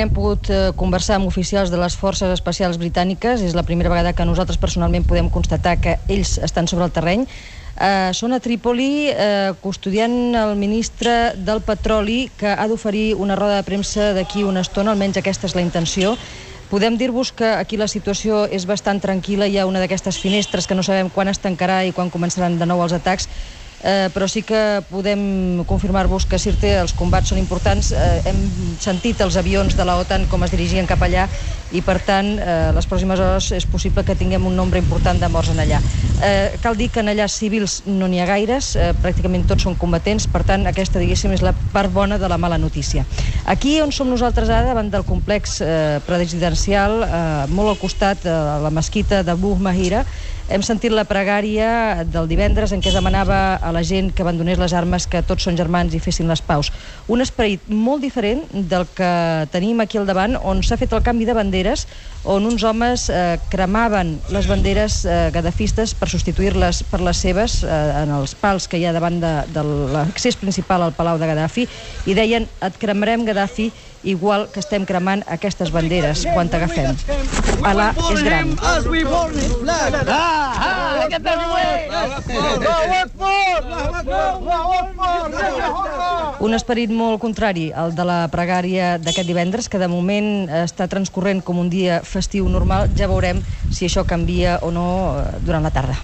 Hem pogut eh, conversar amb oficials de les forces especials britàniques. És la primera vegada que nosaltres personalment podem constatar que ells estan sobre el terreny. Eh, són a Trípoli eh, custodiant el ministre del Petroli que ha d'oferir una roda de premsa d'aquí una estona, almenys aquesta és la intenció. Podem dir-vos que aquí la situació és bastant tranquil·la, hi ha una d'aquestes finestres que no sabem quan es tancarà i quan començaran de nou els atacs, eh, però sí que podem confirmar-vos que Sirte els combats són importants. Eh, hem sentit els avions de la OTAN com es dirigien cap allà i, per tant, eh, les pròximes hores és possible que tinguem un nombre important de morts en allà. Eh, cal dir que en allà civils no n'hi ha gaires, eh, pràcticament tots són combatents, per tant, aquesta, diguéssim, és la part bona de la mala notícia. Aquí on som nosaltres ara, davant del complex eh, presidencial, eh, molt al costat de la mesquita de Buh Mahira, hem sentit la pregària del divendres en què es demanava a la gent que abandonés les armes, que tots són germans i fessin les paus. Un esperit molt diferent del que tenim aquí al davant, on s'ha fet el canvi de banderes, on uns homes eh, cremaven les banderes eh, gadafistes per substituir-les per les seves eh, en els pals que hi ha davant de, de l'accés principal al Palau de Gaddafi i deien et cremarem Gaddafi igual que estem cremant aquestes banderes quan t'agafem. Alà és gran. Ah, Un esperit molt contrari al de la pregària d'aquest divendres, que de moment està transcorrent com un dia festiu normal. Ja veurem si això canvia o no eh, durant la tarda.